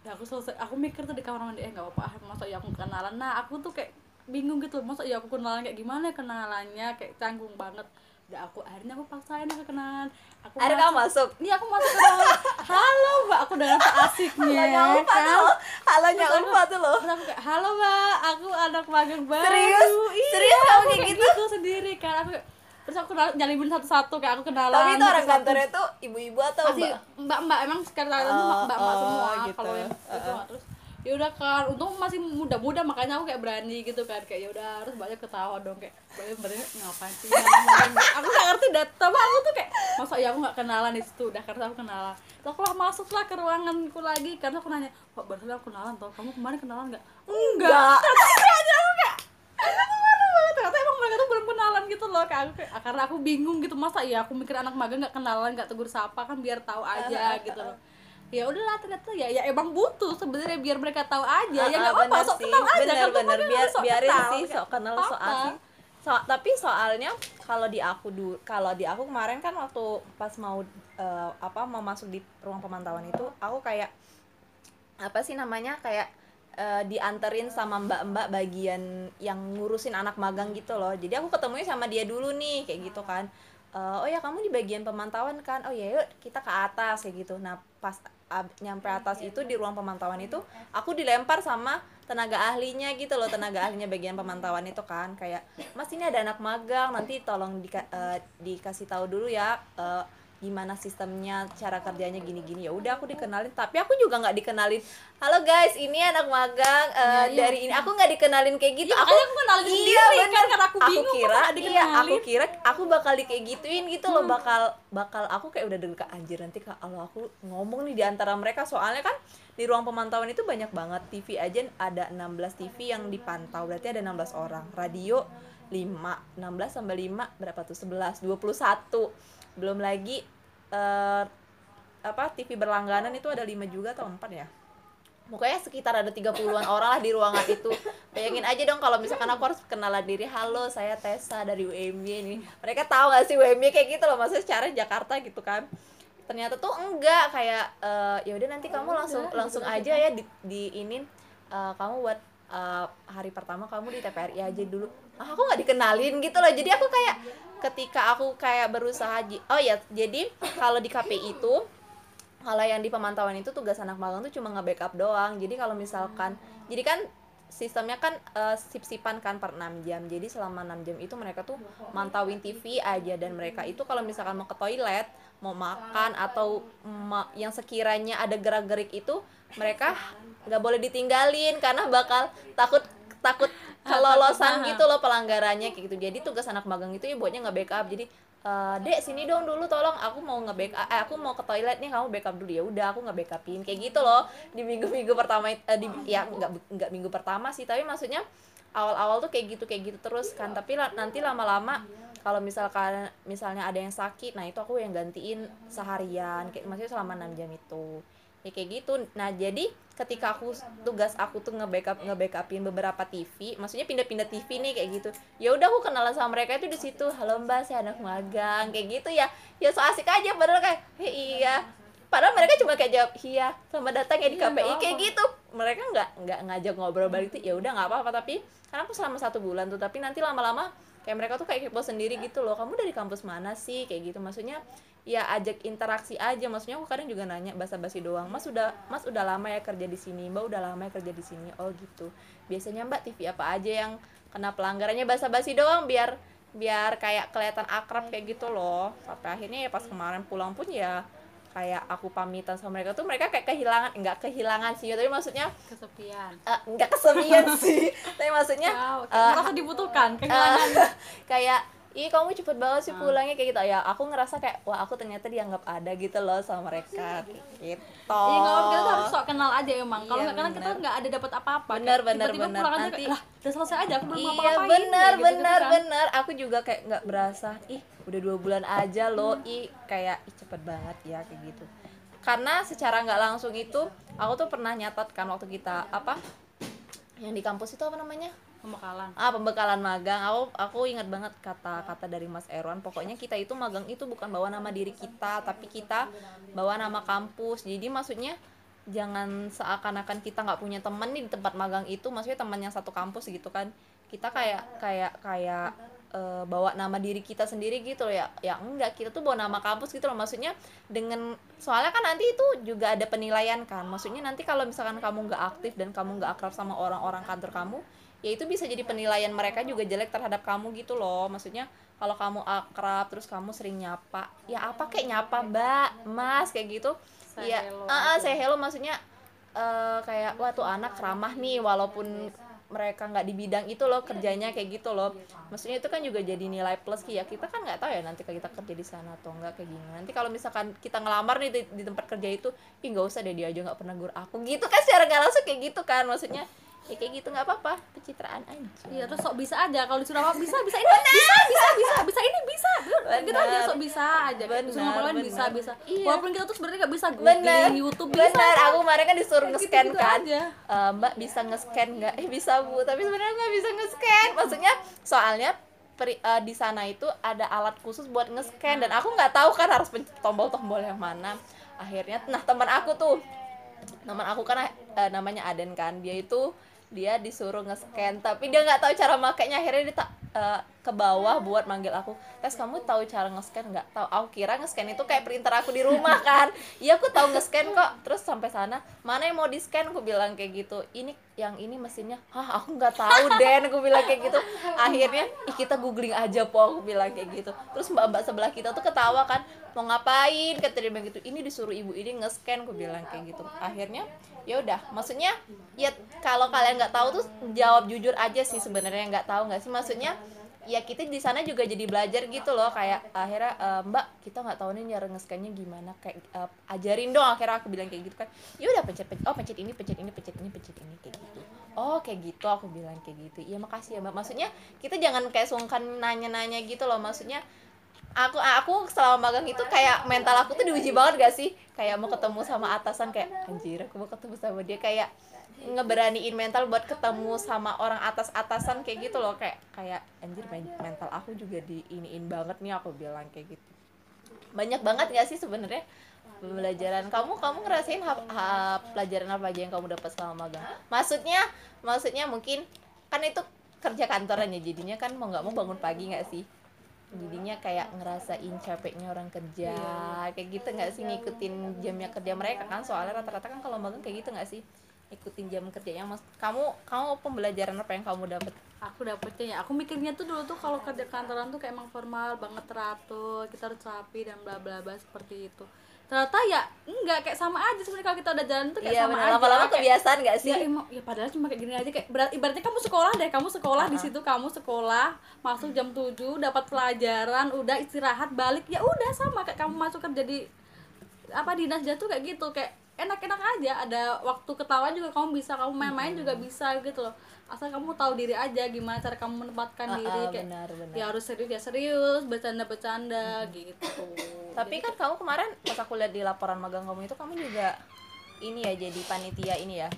Nah, aku selesai, aku mikir tuh di kamar mandi, eh nggak apa-apa, ah, masa ya aku kenalan. Nah, aku tuh kayak bingung gitu, masa ya aku kenalan kayak gimana ya kenalannya, kayak canggung banget. Udah aku akhirnya aku paksain aku kenalan. Aku akhirnya kamu masuk Iya aku masuk ke. Halo mbak, aku dengan asiknya halonya Ulfa tuh loh halonya Terus aku- Ulfa tuh loh Terus aku kayak, halo mbak, aku anak magang baru Serius? Iya, Serius kamu kayak gitu? sendiri kan aku Terus aku nyalimin satu-satu kayak aku kenalan tapi itu orang kantornya tuh ibu-ibu atau Masih mbak mbak-mbak, emang tuh Oh, mbak-mbak oh, semua gitu. Kalau yang itu Uh-uh. terus ya udah kan untung masih muda-muda makanya aku kayak berani gitu kan. Kayak ya udah harus banyak ketawa dong. Kayak banyak berani ngapain sih ngomongin?" aku nggak ngerti dah. Tapi aku tuh kayak masa ya aku nggak kenalan di situ? Udah karena aku kenalan. Terus aku lah masuk lah ke ruanganku lagi karena aku nanya pak barusan aku kenalan toh? Kamu kemarin kenalan nggak? Enggak. Aja aku kayak ternyata emang mereka tuh belum kenalan gitu loh. Kayak aku kayak, karena aku bingung gitu masa ya aku mikir anak magang nggak kenalan nggak tegur sapa kan biar tahu aja gitu loh ya udahlah ternyata ya ya emang butuh sebenarnya biar mereka tahu aja. Ya nggak apa-apa bener sok sih. kenal aja bener kan bener biar sok biarin kenal, sih sok kenal sok apa-apa. asik so, tapi soalnya kalau di aku kalau di aku kemarin kan waktu pas mau eh, apa mau masuk di ruang pemantauan itu aku kayak apa sih namanya kayak eh, dianterin sama mbak-mbak bagian yang ngurusin anak magang gitu loh. Jadi aku ketemunya sama dia dulu nih kayak gitu kan. Eh, oh ya kamu di bagian pemantauan kan? Oh ya yuk kita ke atas kayak gitu. Nah pas nyampe atas itu di ruang pemantauan itu aku dilempar sama tenaga ahlinya gitu loh tenaga ahlinya bagian pemantauan itu kan. Kayak mas ini ada anak magang nanti tolong dika- eh, dikasih tahu dulu ya eh, gimana sistemnya cara kerjanya gini-gini. Ya udah aku dikenalin. Tapi aku juga nggak dikenalin. Halo guys. Ini anak magang eh, Iya, iya. dari ini. Aku nggak dikenalin kayak gitu. Iya, aku aku kenalin iya, sendiri kan, bener. karena aku bingung, kira masa nggak iya aku kira aku bakal di kayak gituin gitu loh. Bakal bakal aku kayak udah deg anjir nanti kalau aku ngomong nih di antara mereka. Soalnya kan di ruang pemantauan itu banyak banget. TV aja ada 16 TV yang dipantau. Berarti ada 16 orang. Radio 5 16 tambah 5 berapa tuh? 11 21 belum lagi eh apa TV berlangganan itu ada 5 juga atau 4 ya? Pokoknya sekitar ada 30-an orang lah di ruangan itu. Bayangin aja dong kalau misalkan aku harus kenalan diri Halo saya Tessa dari UMY ini Mereka tahu gak sih UMY kayak gitu loh Maksudnya secara Jakarta gitu kan. Ternyata tuh enggak kayak eh ya udah nanti kamu langsung langsung aja ya di, di ini eh, kamu buat eh, hari pertama kamu di TPRI aja dulu. Ah, aku nggak dikenalin gitu loh. Jadi aku kayak ketika aku kayak berusaha oh ya jadi kalau di KPI itu kalau yang di pemantauan itu tugas anak magang tuh cuma nge-backup doang. Jadi kalau misalkan jadi kan sistemnya kan eh, sip-sipan kan per 6 jam. Jadi selama 6 jam itu mereka tuh mantauin TV aja. Dan mereka itu kalau misalkan mau ke toilet mau makan atau ma- yang sekiranya ada gerak-gerik itu mereka nggak boleh ditinggalin karena bakal takut takut kelolosan gitu loh pelanggarannya kayak gitu. Jadi tugas anak magang itu ya buatnya nggak backup. Jadi eh, dek sini dong dulu tolong. Aku mau nge backup eh, aku mau ke toilet nih kamu backup dulu. Ya udah aku nggak backupin. Kayak gitu loh di minggu minggu pertama eh, di ya nggak nggak minggu pertama sih. Tapi maksudnya awal-awal tuh kayak gitu kayak gitu terus kan. Tapi la- nanti lama-lama kalau misalkan misalnya ada yang sakit nah itu aku yang gantiin seharian. Kayak maksudnya selama 6 jam itu ya kayak gitu. Nah jadi ketika aku tugas aku tuh nge-backup nge-backupin beberapa TV maksudnya pindah-pindah TV nih kayak gitu. Ya udah aku kenalan sama mereka itu di situ. Halo mbak saya anak magang kayak gitu ya. Ya so asik aja padahal kayak "Hei, iya. Padahal mereka cuma kayak jawab iya selamat datang ya di Iya, KPI nggak kayak gitu. Mereka nggak nggak ngajak ngobrol balik tuh ya udah nggak apa-apa. Tapi karena aku selama satu bulan tuh tapi nanti lama-lama kayak mereka tuh kayak kepo sendiri gitu loh. Kamu dari kampus mana sih? Kayak gitu. Maksudnya ya ajak interaksi aja. Maksudnya aku kadang juga nanya basa-basi doang mas udah mas udah lama ya kerja di sini? Mbak udah lama ya kerja di sini? Oh gitu. Biasanya mbak TV apa aja yang kena pelanggarannya basa-basi doang biar biar kayak kelihatan akrab kayak gitu loh. Sampai akhirnya ya pas kemarin pulang pun ya kayak aku pamitan sama mereka tuh mereka kayak kehilangan nggak kehilangan sih tapi maksudnya kesepian. Eh, nggak kesepian sih. Tapi maksudnya wow, eh, merasa dibutuhkan kehilangan. Eh, kayak ih kamu cepet banget sih pulangnya kayak gitu ya aku ngerasa kayak wah aku ternyata dianggap ada gitu loh sama mereka gitu Iya nggak apa kita tuh harus sok kenal aja emang. Kalau Iya, nggak kenal kita nggak ada dapat apa-apa. Bener, Kayak bener, tiba-tiba bener. pulang aja Nanti- kayak, lah udah selesai aja aku belum iya ngapa-ngapain. bener gitu-gitu bener kan. bener aku juga kayak nggak berasa ih udah dua bulan aja loh ih kayak ih cepet banget ya kayak gitu karena secara nggak langsung itu aku tuh pernah nyatat kan waktu kita apa yang di kampus itu apa namanya Pembekalan. ah pembekalan magang. Aku aku ingat banget kata-kata dari Mas Erwan. Pokoknya kita itu magang itu bukan bawa nama diri kita tapi kita bawa nama kampus. Jadi maksudnya jangan seakan-akan kita nggak punya temen di tempat magang itu. Maksudnya teman yang satu kampus gitu kan. Kita kayak kayak kayak eh, bawa nama diri kita sendiri gitu loh ya. Ya enggak kita tuh bawa nama kampus gitu loh. Maksudnya dengan soalnya kan nanti itu juga ada penilaian kan. Maksudnya nanti kalau misalkan kamu nggak aktif dan kamu nggak akrab sama orang-orang kantor kamu ya itu bisa jadi penilaian mereka juga jelek terhadap kamu gitu loh. Maksudnya kalau kamu akrab terus kamu sering nyapa ya apa kayak nyapa mbak mas kayak gitu. Say ya hello ah ah, aja. say hello maksudnya eh, kayak wah tuh anak ramah nih walaupun mereka nggak di bidang itu loh kerjanya kayak gitu loh. Maksudnya itu kan juga jadi nilai plus ya. Kita kan nggak tahu ya nanti kalau kita kerja di sana atau enggak kayak gini nanti kalau misalkan kita ngelamar nih di, di tempat kerja itu ih nggak usah deh dia aja nggak pernah gur aku. Gitu kan secara nggak langsung kayak gitu kan maksudnya ya kayak gitu nggak apa-apa. Pencitraan aja. Iya terus sok bisa aja. Kalau disuruh apa bisa bisa. Ini bisa bisa bisa bisa. Ini bisa. Gitu aja sok bisa aja. Bener, Disuruh ngomongin bisa bisa. Iya. walaupun kita tuh sebenarnya nggak bisa bener googling YouTube bisa bener aku kemarin kan disuruh Kayak nge-scan gitu-gitu kan. aja. "Eh, mbak bisa nge-scan nggak? Eh bisa bu. Tapi sebenarnya nggak bisa nge-scan. Maksudnya soalnya peri- eh, di sana itu ada alat khusus buat nge-scan. Dan aku nggak tahu kan harus pencet tombol-tombol yang mana. Akhirnya nah teman aku tuh teman aku kan eh, namanya Aden kan. Dia itu dia disuruh nge-scan tapi dia nggak tahu cara makainya. Akhirnya dia tak eh, ke bawah buat manggil aku. Tes kamu tahu cara nge-scan nggak? Tahu. Aku kira nge-scan itu kayak printer aku di rumah kan. Iya aku tahu nge-scan kok. Terus sampai sana mana yang mau di scan aku bilang kayak gitu. Ini yang ini mesinnya. Hah aku nggak tahu Den aku bilang kayak gitu. Akhirnya ih kita googling aja po aku bilang kayak gitu. Terus mbak mbak sebelah kita tuh ketawa kan. Mau ngapain? Kata dia bilang gitu. Ini disuruh ibu ini nge-scan aku bilang kayak gitu. Akhirnya ya udah. Maksudnya ya kalau kalian nggak tahu tuh jawab jujur aja sih sebenarnya. Nggak tahu nggak sih. Maksudnya ya kita di sana juga jadi belajar gitu loh kayak akhirnya "Eh, mbak kita nggak tahu nih cara nge-scan-nya gimana kayak eh, ajarin dong akhirnya aku bilang kayak gitu kan. Ya udah pencet pencet oh pencet ini pencet ini pencet ini pencet ini kayak gitu. Oh kayak gitu aku bilang kayak gitu. Iya makasih ya mbak. Maksudnya kita jangan kayak sungkan nanya-nanya gitu loh maksudnya aku aku selama magang itu kayak mental aku tuh diuji banget gak sih? Kayak mau ketemu sama atasan kayak anjir aku mau ketemu sama dia kayak ngeberaniin mental buat ketemu sama orang atas atasan kayak gitu loh kayak kayak anjir men- mental aku juga diiniin banget nih aku bilang kayak gitu. Banyak banget gak sih sebenarnya pembelajaran? Kamu kamu ngerasain ha- ha- pelajaran apa aja yang kamu dapat selama magang? Maksudnya maksudnya mungkin kan itu kerja kantoran ya jadinya kan mau nggak mau bangun pagi nggak sih? Jadinya kayak ngerasain capeknya orang kerja kayak gitu nggak sih ngikutin jamnya kerja mereka kan? Soalnya rata-rata kan kalau magang kayak gitu nggak sih ikutin jam kerjanya mas. Kamu kamu pembelajaran apa yang kamu dapat aku dapetnya ya aku mikirnya tuh dulu tuh kalau kerja kantoran tuh kayak emang formal banget teratur kita harus rapi dan bla bla bla seperti itu. Ternyata ya enggak kayak sama aja. Sebenarnya kalau kita udah jalan tuh kayak iya sama benar aja. Lama-lama kebiasaan nggak sih? Ya, ya padahal cuma kayak gini aja. Kayak berat, ibaratnya kamu sekolah deh, kamu sekolah di situ kamu sekolah, masuk jam 7, dapat pelajaran, udah istirahat, balik ya udah sama. Kayak kamu masuk kerja di apa dinas jatuh kayak gitu. Kayak enak-enak aja ada waktu ketawa juga kamu bisa kamu main-main juga bisa gitu loh. Asal kamu tahu diri aja gimana cara kamu menempatkan Ah, diri kayak benar, benar. ya harus serius ya serius bercanda bercanda gitu. Tapi kan kamu kemarin pas aku lihat di laporan magang kamu itu kamu juga ini ya jadi panitia ini ya.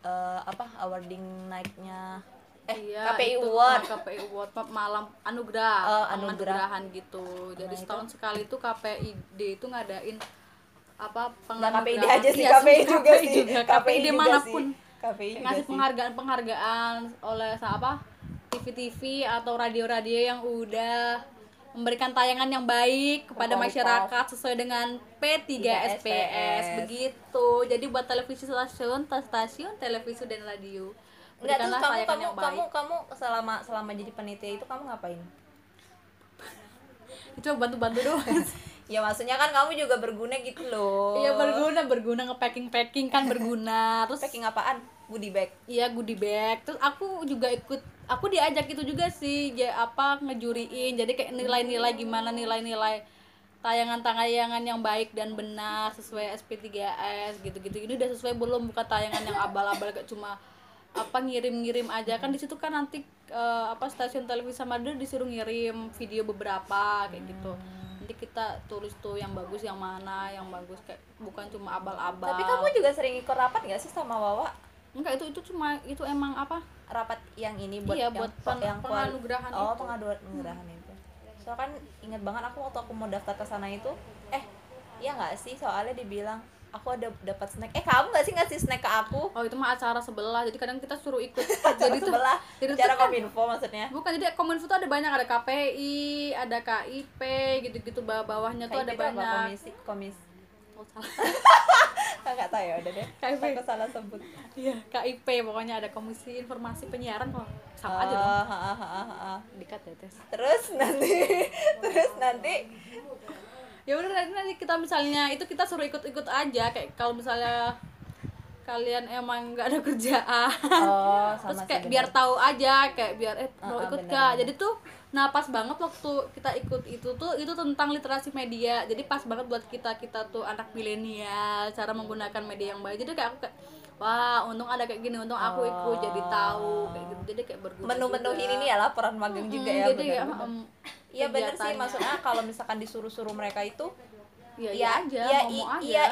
Eh, apa awarding naiknya eh Iya, KPI itu, Award. KPI Award ma- malam anugerah, anugerah. anugerahan gitu. Jadi Nah, itu- setahun sekali itu KPID itu ngadain apa nggak KPID penganugerahan. aja sih KPI juga KPI sih juga, juga mana pun sih. KPI juga ngasih sih. penghargaan penghargaan oleh apa TV-TV atau radio-radio yang udah memberikan tayangan yang baik kepada Berkualitas. masyarakat sesuai dengan P3SPS SPS. begitu. Jadi buat televisi stasiun, stasiun televisi dan radio. Enggak berikanlah kamu kamu kamu kamu selama selama jadi panitia itu kamu ngapain? itu bantu-bantu doang Ya maksudnya kan kamu juga berguna gitu loh. iya berguna berguna nge-packing packing kan berguna. Terus Packing apaan? Goodie bag. iya goodie bag. Terus aku juga ikut aku diajak itu juga sih ya apa ngejuriin. Jadi kayak nilai-nilai gimana nilai-nilai tayangan-tayangan yang baik dan benar sesuai SP3S gitu-gitu. Ini udah sesuai belum? Bukan tayangan yang abal-abal kayak cuma apa ngirim-ngirim aja. Kan di situ kan nanti eh, apa stasiun televisi Samarinda disuruh ngirim video beberapa kayak gitu nanti kita tulis tuh yang bagus yang mana yang bagus kayak bukan cuma abal-abal Tapi kamu juga sering ikut rapat gak sih sama Wawa? enggak itu itu cuma itu emang apa Rapat yang ini buat Iya, yang, buat pen- yang penganugerahan Oh, itu. penganugerahan itu. Soalnya kan ingat banget aku waktu aku mau daftar ke sana itu, eh iya nggak sih soalnya dibilang aku ada dapat snack. Eh kamu nggak sih ngasih snack ke aku? Oh itu mah acara sebelah, jadi kadang kita suruh ikut. Jadi jadi tuh, sebelah jadi tuh cara kan- kominfo maksudnya. bukan jadi kominfo tuh ada banyak ada KPI, ada KIP, gitu-gitu bawah-bawahnya tuh ada gitu apa? banyak. komisi komis Oh, salah. nggak tahu ya udah deh KIP. aku salah sebut Iya, KIP pokoknya ada Komisi Informasi Penyiaran kok. Sama aja Oh, dong. ha, ha, ha, ha, ha. Dikat ya, Tes. terus nanti terus nanti Ya udah nanti, nanti kita misalnya itu kita suruh ikut-ikut aja kayak kalau misalnya kalian emang nggak ada kerjaan. oh terus kayak sih biar bener. tahu aja kayak biar eh mau Ah, ah, ikut benar, gak jadi tuh nah pas banget waktu kita ikut itu tuh itu tentang literasi media. Jadi pas banget buat kita kita tuh anak milenial cara menggunakan media yang baik. Jadi kayak aku kayak wah untung ada kayak gini untung aku ikut jadi tahu kayak gitu. Jadi kayak berguna menu-menu juga. ini nih ya laporan magang juga Mm, ya jadi ya em, Iya bener sih maksudnya kalau misalkan disuruh-suruh mereka itu ya, ya ya aja ya mau, mau i- aja. iya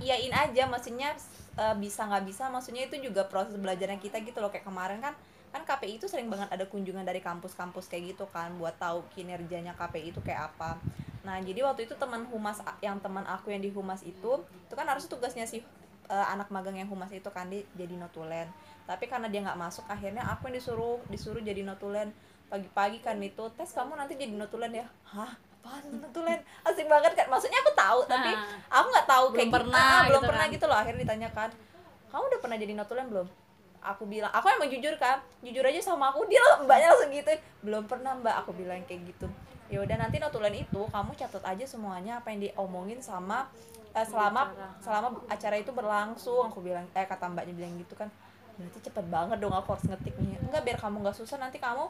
i- iya aja maksudnya eh, bisa nggak bisa maksudnya itu juga proses belajarnya kita gitu loh. Kayak kemarin kan kan KPI itu sering banget ada kunjungan dari kampus-kampus kayak gitu kan buat tahu kinerjanya KPI itu kayak apa. Nah jadi waktu itu teman humas yang teman aku yang di humas itu itu kan harus tugasnya si eh, anak magang yang humas itu kan dia jadi notulen. Tapi karena dia nggak masuk akhirnya aku yang disuruh disuruh jadi notulen. Pagi-pagi kan itu tes kamu nanti jadi notulen ya? Hah? Apaan notulen? Asik banget kan. Maksudnya aku tahu tapi Nah. aku nggak tahu Belum kayak gitu. pernah Ah, belum gitu pernah kan. gitu loh. Akhirnya ditanyakan kamu udah pernah jadi notulen belum aku bilang aku emang jujur kan jujur aja sama aku dia mbaknya langsung gitu belum pernah mbak aku bilang kayak gitu. Ya udah nanti notulen itu kamu catat aja semuanya apa yang diomongin sama eh, selama selama acara itu berlangsung aku bilang eh kata mbaknya bilang gitu kan. Berarti cepet banget dong aku harus ngetik nih enggak biar kamu nggak susah nanti kamu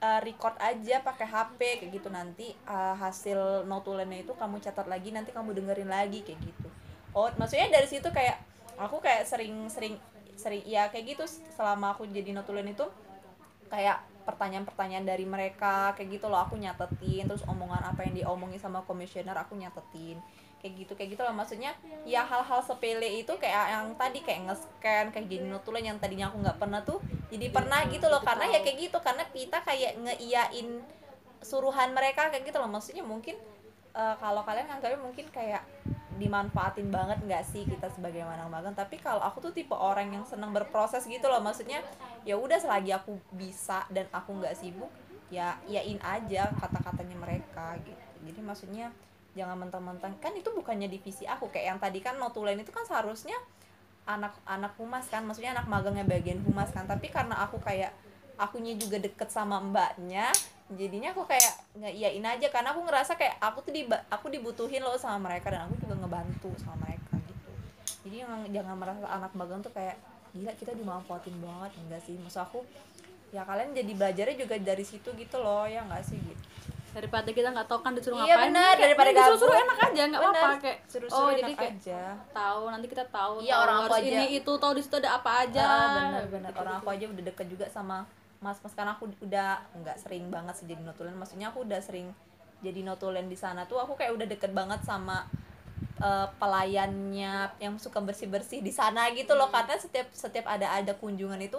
uh, record aja pakai HP kayak gitu. Nanti uh, hasil notulennya itu kamu catat lagi nanti kamu dengerin lagi kayak gitu. Oh maksudnya dari situ kayak aku kayak sering-sering sering ya kayak gitu selama aku jadi notulen itu kayak pertanyaan-pertanyaan dari mereka kayak gitu loh aku nyatetin terus omongan apa yang diomongin sama komisioner aku nyatetin kayak gitu kayak gitu loh. Maksudnya ya hal-hal sepele itu kayak yang tadi kayak nge-scan kayak jadi notulen yang tadinya aku nggak pernah tuh jadi pernah gitu loh. karena ya kayak gitu karena kita kayak ngeiyain suruhan mereka kayak gitu loh. Maksudnya mungkin uh, kalau kalian nganggapnya mungkin kayak dimanfaatin banget nggak sih kita sebagai manang magang? Tapi kalau aku tuh tipe orang yang senang berproses gitu loh maksudnya ya udah selagi aku bisa dan aku nggak sibuk ya yain aja kata-katanya mereka gitu. Jadi maksudnya jangan mentang-mentang kan itu bukannya divisi aku kayak yang tadi kan notulen itu kan seharusnya anak-anak humas kan maksudnya anak magangnya bagian humas kan. Tapi karena aku kayak akunya juga deket sama mbaknya jadinya aku kayak nggak iyain aja karena aku ngerasa kayak aku tuh di aku dibutuhin loh sama mereka dan aku juga ngebantu sama mereka gitu. Jadi jangan jangan merasa anak magang tuh kayak gila kita dimanfaatin banget. Enggak sih maksud aku ya kalian jadi belajarnya juga dari situ gitu loh ya enggak sih gitu. Daripada kita nggak tahu kan disuruh iya, ngapain benar daripada gabut. suruh enak aja nggak apa-apa. Kayak suruh oh jadi kayak aja. tahu nanti kita tahu iya tahu orang aku harus aja. ini itu tahu di situ ada apa aja. Ah, benar benar. Orang aku aja udah deket juga sama mas mas karena aku udah nggak sering banget sih jadi notulen. Maksudnya aku udah sering jadi notulen di sana tuh. Aku kayak udah deket banget sama uh, pelayannya yang suka bersih bersih di sana gitu loh. Karena setiap setiap ada ada kunjungan itu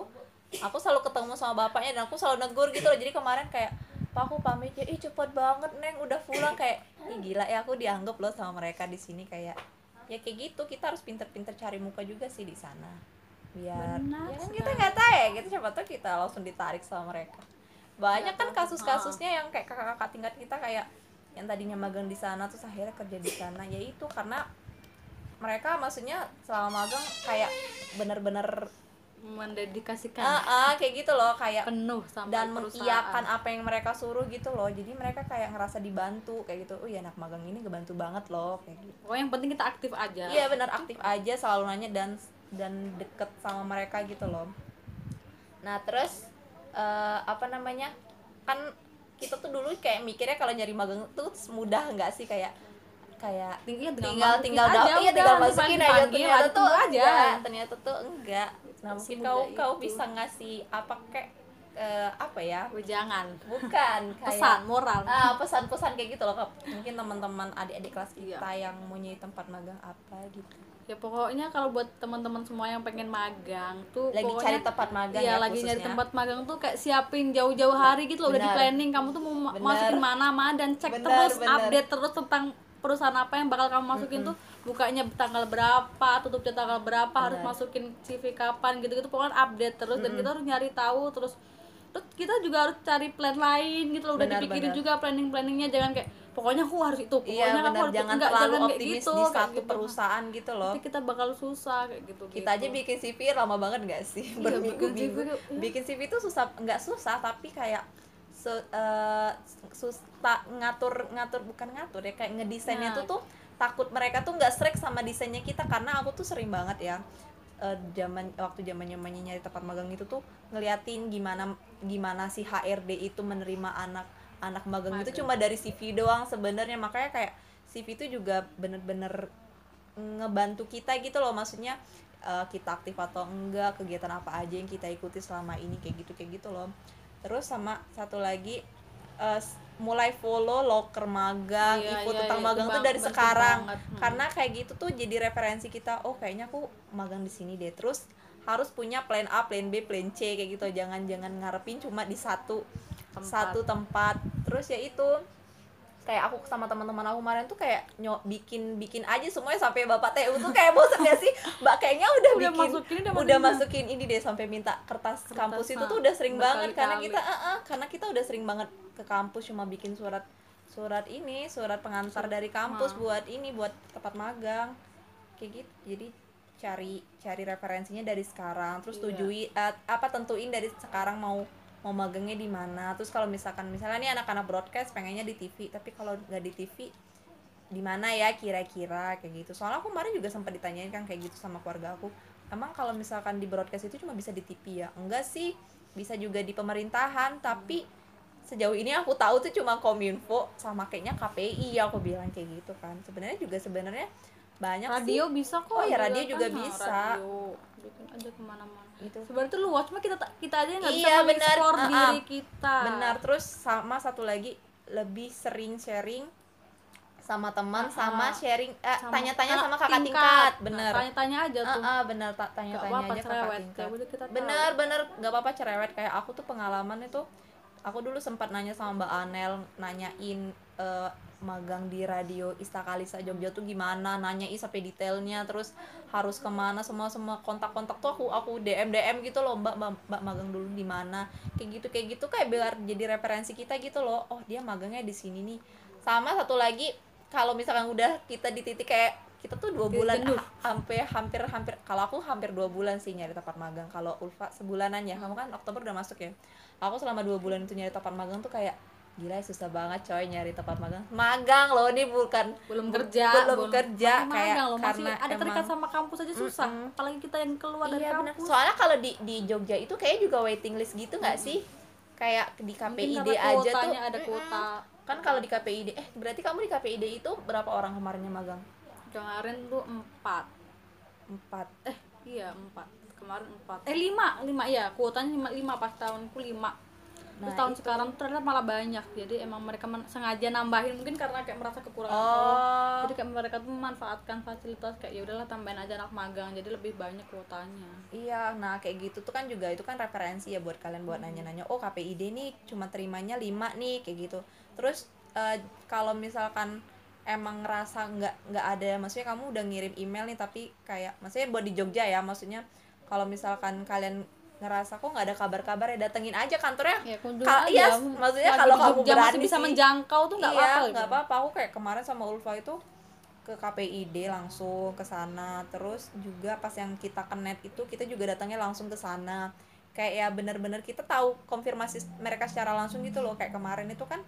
aku selalu ketemu sama bapaknya dan aku selalu negur gitu loh. Jadi kemarin kayak pak aku pamit ya. Ih cepet banget neng. Udah pulang. Kayak ih gila ya aku dianggap loh sama mereka di sini. Kayak ya kayak gitu. Kita harus pinter-pinter cari muka juga sih di sana biar Benar, ya kan kita nggak tahu ya gitu. Siapa tahu kita langsung ditarik sama mereka. Banyak kan kasus-kasusnya yang kayak kakak-kakak tingkat kita kayak yang tadinya magang di sana terus akhirnya kerja di sana. Ya itu karena mereka maksudnya selama magang kayak bener-bener mendedikasikan. Uh, uh, kayak gitu loh kayak penuh sama dan mengiyakan apa yang mereka suruh gitu loh. Jadi mereka kayak ngerasa dibantu kayak gitu. Oh ya anak magang ini ngebantu banget loh kayak gitu. Oh yang penting kita aktif aja. Iya benar aktif aja selalu nanya dan dan deket sama mereka gitu loh. Nah terus uh, apa namanya? Kan kita tuh dulu kayak mikirnya kalau nyari magang tuh mudah nggak sih? Kayak kayak tinggal tinggal tinggal tinggal, iya, tinggal masukin aja ternyata tuh aja. ternyata tuh enggak. Nah mungkin kau itu. kau bisa ngasih apa kek uh, apa ya jangan bukan kayak pesan moral ah pesan-pesan kayak gitu loh mungkin teman-teman adik-adik kelas kita iya. yang mau nyari tempat magang apa gitu ya pokoknya kalau buat teman-teman semua yang pengen magang tuh lagi pokoknya, cari tempat magang iya, ya lagi nyari tempat magang tuh kayak siapin jauh-jauh hari gitu loh udah di planning kamu tuh mau bener. masukin mana mana dan cek bener, terus bener. update terus tentang perusahaan apa yang bakal kamu masukin mm -hmm. tuh bukanya tanggal berapa tutupnya tanggal berapa Benar. harus masukin CV kapan gitu-gitu pokoknya update terus mm -hmm. dan kita harus nyari tahu terus terus kita juga harus cari plan lain gitu loh udah benar, dipikirin benar. juga planning planningnya jangan kayak pokoknya aku harus itu iya, pokoknya iya, aku harus jangan enggak, terlalu jangan optimis gitu, di satu gitu. perusahaan gitu loh nanti kita bakal susah kayak gitu kita gitu. aja bikin CV lama banget gak sih iya, berminggu-minggu iya. bikin CV itu susah nggak susah tapi kayak so, uh, susah ngatur ngatur bukan ngatur ya kayak ngedesainnya nah. tuh tuh takut mereka tuh nggak strike sama desainnya kita karena aku tuh sering banget ya uh, zaman waktu zaman zamannya nyari tempat magang itu tuh ngeliatin gimana gimana si HRD itu menerima anak anak magang, magang. itu cuma dari CV doang sebenarnya. Makanya kayak CV itu juga bener-bener ngebantu kita gitu loh. Maksudnya uh, kita aktif atau enggak kegiatan apa aja yang kita ikuti selama ini kayak gitu kayak gitu loh. Terus sama satu lagi uh, mulai follow loker magang, iya, ikut iya, tentang iya, magang tuh dari sekarang. Hmm. Karena kayak gitu tuh jadi referensi kita, oh kayaknya aku magang di sini deh. Terus harus punya plan A, plan B, plan C kayak gitu. Jangan jangan ngarepin cuma di satu tempat. satu tempat. Terus ya itu kayak aku sama teman-teman aku kemarin tuh kayak nyok bikin bikin aja semuanya sampai bapak TU tuh kayak bosan gak sih mbak kayaknya udah, udah bikin masukin, udah, udah masukin ini deh sampai minta kertas, kertas kampus itu tuh udah sering banget karena kita uh, uh, karena kita udah sering banget ke kampus cuma bikin surat surat ini surat pengantar surat, dari kampus ma. buat ini buat tempat magang kayak gitu jadi cari cari referensinya dari sekarang terus iya. tujui uh, apa tentuin dari sekarang mau mau magangnya di mana. Terus kalau misalkan misalnya nih anak-anak broadcast pengennya di TV tapi kalau nggak di TV di mana ya kira-kira kayak gitu. Soalnya aku kemarin juga sempat ditanyain kan kayak gitu sama keluarga aku emang kalau misalkan di broadcast itu cuma bisa di TV ya? Enggak sih bisa juga di pemerintahan tapi sejauh ini aku tahu tuh cuma kominfo sama kayaknya KPI aku bilang kayak gitu kan. Sebenarnya juga sebenarnya banyak radio sih. bisa kok Oh juga radio juga kan, bisa. radio. Bikin aja ke mana-mana Itu. sebenarnya tuh luas cuma kita kita aja nggak bisa Iya, benar. mengeksplor Ah, ah. diri kita. Benar. Terus sama satu lagi lebih sering sharing sama teman Ah, sama sharing eh, Sama tanya-tanya kakak sama kakak tingkat, Nah, bener tanya-tanya aja tuh. Ah, ah, bener ta- tanya-tanya aja kakak cerewet. tingkat. Kita tahu. bener bener nggak apa-apa cerewet. Kayak aku tuh pengalaman itu aku dulu sempat nanya sama Mbak Anel nanyain eh, magang di radio Istakalisa Jogja tuh gimana? Nanyain sampai detailnya terus harus ke mana? Semua semua kontak-kontak tuh aku aku DM DM gitu loh mbak mbak, mbak magang dulu di mana? Kayak gitu kayak gitu kayak biar jadi referensi kita gitu loh. Oh dia magangnya di sini nih. Sama satu lagi kalau misalkan udah kita di titik kayak kita tuh dua bulan ha- hampir hampir hampir kalau aku hampir dua bulan sih nyari tempat magang. Kalau Ulfa sebulanan ya kamu kan Oktober udah masuk ya. Aku selama dua bulan itu nyari tempat magang tuh kayak gila ya, susah banget coy nyari tempat magang. Magang loh ini bukan belum kerja belum kerja masih kayak magang loh, masih karena ada terikat emang- sama kampus aja susah Mm-mm. apalagi kita yang keluar dari iya benar kampus. Soalnya kalau di di Jogja itu kayak juga waiting list gitu nggak sih? Kayak di KPID aja tuh. ada kuota. Kan kalau di KPID eh berarti kamu di KPID itu berapa orang kemarinnya magang? Kemarin tuh empat. Empat. Eh iya empat. Kemarin empat. Eh lima. Lima iya. Kuotanya lima, lima. Pas tahunku lima terus Nah, tahun itu. sekarang ternyata malah banyak jadi emang mereka sengaja nambahin mungkin karena kayak merasa kekurangan Oh. jadi kayak mereka tuh memanfaatkan fasilitas kayak ya udahlah tambahin aja anak magang jadi lebih banyak kuotanya Iya, nah kayak gitu tuh kan juga itu kan referensi ya buat kalian buat nanya-nanya. Oh KPID nih cuma terimanya 5 nih kayak gitu. Terus eh, kalau misalkan emang ngerasa nggak nggak ada, maksudnya kamu udah ngirim email nih tapi kayak, maksudnya buat di Jogja ya, maksudnya kalau misalkan kalian ngerasa kok nggak ada kabar-kabar ya datengin aja kantornya. ya Ka- aja iya, maksudnya kalau kamu Jogja masih berani bisa sih. menjangkau tuh nggak iya, apa-apa gitu. nggak apa-apa. Aku kayak kemarin sama Ulfa itu ke KPID langsung ke sana. Terus juga pas yang kita net itu kita juga datangnya langsung ke sana. Kayak ya bener-bener kita tahu konfirmasi mereka secara langsung gitu loh. Kayak kemarin itu kan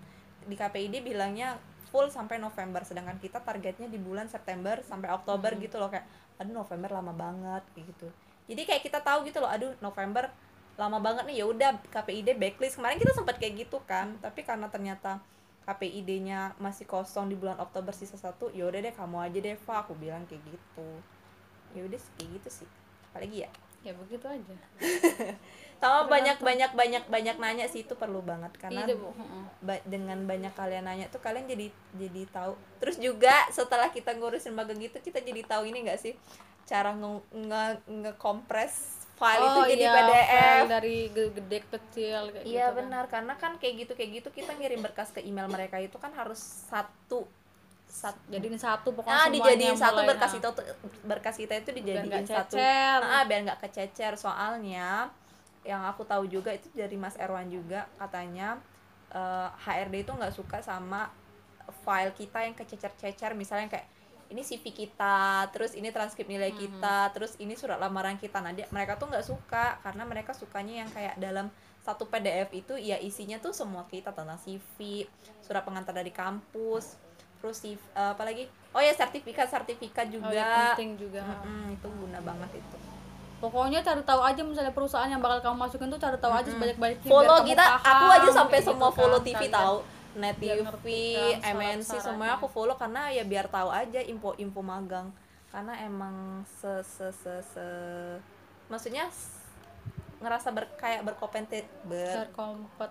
di KPID bilangnya full sampai November sedangkan kita targetnya di bulan September sampai Oktober gitu loh kayak aduh November lama banget gitu. Jadi kayak kita tahu gitu loh aduh November lama banget nih ya udah KPID backlist. Kemarin kita sempat kayak gitu kan tapi karena ternyata KPID-nya masih kosong di bulan Oktober sisa satu ya udah deh kamu aja deh Fa aku bilang kayak gitu. Ya udah sih, kayak gitu sih. Apalagi ya? Ya begitu aja. Sama banyak banyak banyak banyak nanya sih itu perlu banget. Karena Iya, ba- dengan banyak kalian nanya tuh kalian jadi jadi tahu. Terus juga setelah kita ngurusin magang gitu kita jadi tahu ini enggak sih cara nge, nge, nge-compress file itu Oh, jadi iya, PDF file dari ge- gede ke kecil kayak Iya gitu kan. benar karena kan kayak gitu kayak gitu kita ngirim berkas ke email mereka itu kan harus satu satu jadi ini satu pokoknya nah dijadiin satu berkas nah. itu berkas kita itu dijadiin satu cecer. ah biar nggak kececer soalnya yang aku tahu juga itu dari Mas Erwan juga katanya eh, HRD itu nggak suka sama file kita yang kececer-cecer misalnya kayak ini CV kita, terus ini transkrip nilai kita, terus ini surat lamaran kita. Nah, dia, mereka tuh nggak suka karena mereka sukanya yang kayak dalam satu PDF itu ya isinya tuh semua kita tentang CV, surat pengantar dari kampus, terus CV, eh, apalagi oh ya sertifikat sertifikat Oh, juga. ya, penting juga Mm-mm, itu guna banget itu. pokoknya cari tahu aja misalnya perusahaan yang bakal kamu masukin tuh cari tahu aja sebanyak-banyaknya follow kita aku aja sampai kayak semua gitu follow kan, TV kalian. tahu net Biar TV, ngerti kan MNC semuanya aku follow karena ya biar tahu aja info-info magang karena emang se se se, se- maksudnya ngerasa ber, kayak berkompetisi Berkompetisi. Ah,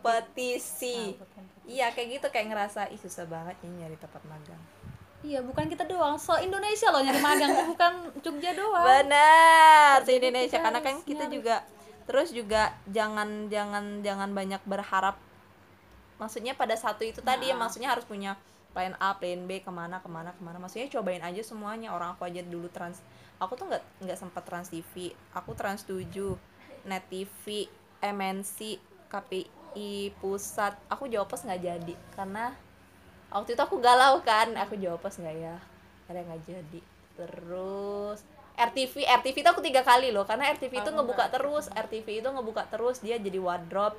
berkompetisi. iya kayak gitu kayak ngerasa ih susah banget nih nyari tempat magang iya bukan kita doang so Indonesia loh nyari magang tuh bukan Jogja doang benar Jadi Indonesia karena kan kita nyari. juga terus juga jangan jangan jangan banyak berharap maksudnya pada satu itu tadi ya Nah. maksudnya harus punya plan A plan B ke mana ke mana ke mana. Maksudnya cobain aja semuanya. Orang aku aja dulu trans aku tuh nggak nggak sempat trans TV aku trans 7 net TV MNC KPI pusat. Aku jawab pos nggak jadi karena waktu itu aku galau kan. Aku jawab pos nggak ya? Akhirnya nggak jadi. Terus RTV RTV itu aku tiga kali loh karena RTV itu Aku ngebuka terus RTV itu ngebuka terus dia jadi wardrobe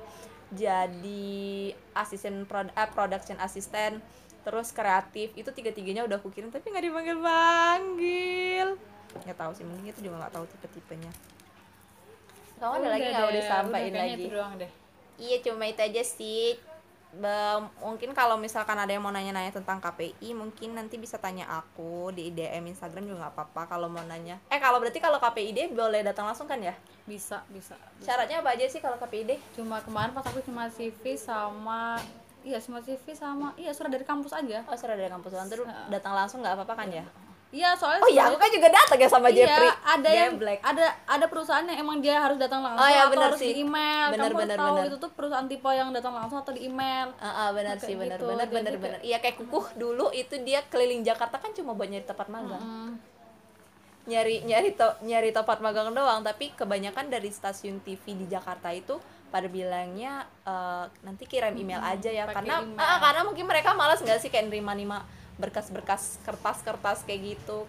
jadi asisten prod eh, production assistant terus kreatif itu tiga tiganya udah aku kirim tapi nggak dipanggil panggil nggak tahu sih mungkin itu juga nggak tahu tipe tipenya kamu ada lagi nggak udah sampaikan lagi? iya cuma itu aja sih mungkin kalau misalkan ada yang mau nanya-nanya tentang KPI mungkin nanti bisa tanya aku di DM Instagram juga nggak apa-apa kalau mau nanya. Eh kalau berarti kalau KPID boleh datang langsung kan ya? Bisa bisa, bisa. syaratnya apa aja sih kalau KPID cuma kemarin pas aku cuma CV sama iya cuma CV sama iya surat dari kampus aja. Oh sudah dari kampus. Nanti datang langsung nggak apa-apa kan ya iya soalnya oh iya aku kan juga datang ya sama Iya, Jeffrey ada yang Black ada ada perusahaan yang emang dia harus datang langsung Oh, iya, atau benar harus sih. di email. Benar, Kamu benar, harus tahu benar. itu tuh perusahaan tipe yang datang langsung atau di email. Ah, ah, benar Kayak sih benar gitu, benar benar kayak- benar iya kayak kukuh dulu itu dia keliling Jakarta kan cuma buat nyari tempat magang Hmm. nyari nyari to, nyari tempat magang doang tapi kebanyakan dari stasiun TV di Jakarta itu pada bilangnya eh, nanti kirim email aja ya pakai karena email. ah, karena mungkin mereka malas nggak sih kayak nerima nerima berkas-berkas kertas-kertas kayak gitu.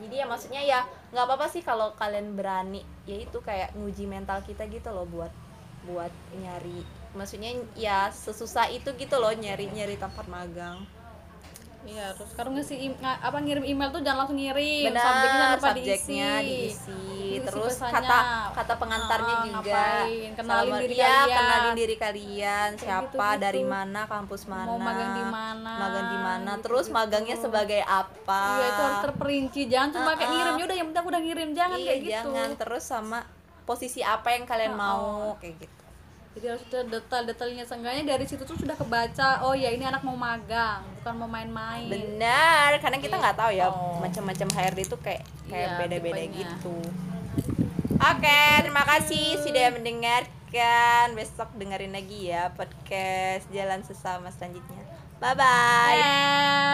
Jadi ya maksudnya ya nggak apa-apa sih kalau kalian berani. Ya itu kayak nguji mental kita gitu loh buat buat nyari. Maksudnya ya sesusah itu gitu loh nyari nyari tempat magang Iya, terus sekarang ngisi im- nga- apa ngirim email tuh jangan langsung ngirim. benar subjeknya jangan lupa subjeknya diisi. diisi Diisi terus pesannya. kata kata pengantarnya Ah, juga ngapain, kenalin Sama- diri iya, kalian. kenalin diri kalian siapa gitu-gitu. dari mana kampus mana Mau magang di mana, magang di mana gitu-gitu. terus magangnya sebagai apa Iya, itu harus terperinci. Jangan cuma kayak Ah, ah. ngirim ya udah yang penting aku udah ngirim. Jangan iya kayak gitu. jangan terus sama posisi apa yang kalian Ah, mau kayak gitu Jadi harus ada detail-detailnya seenggaknya dari situ tuh sudah kebaca. Oh ya ini anak mau magang, bukan mau main-main. benar karena kita nggak tahu ya Gitu. macam-macam HRD itu kayak kayak Iya, beda-beda tipenya. gitu oke terima kasih sudah mendengarkan besok dengerin lagi ya podcast jalan sesama selanjutnya bye bye Bye.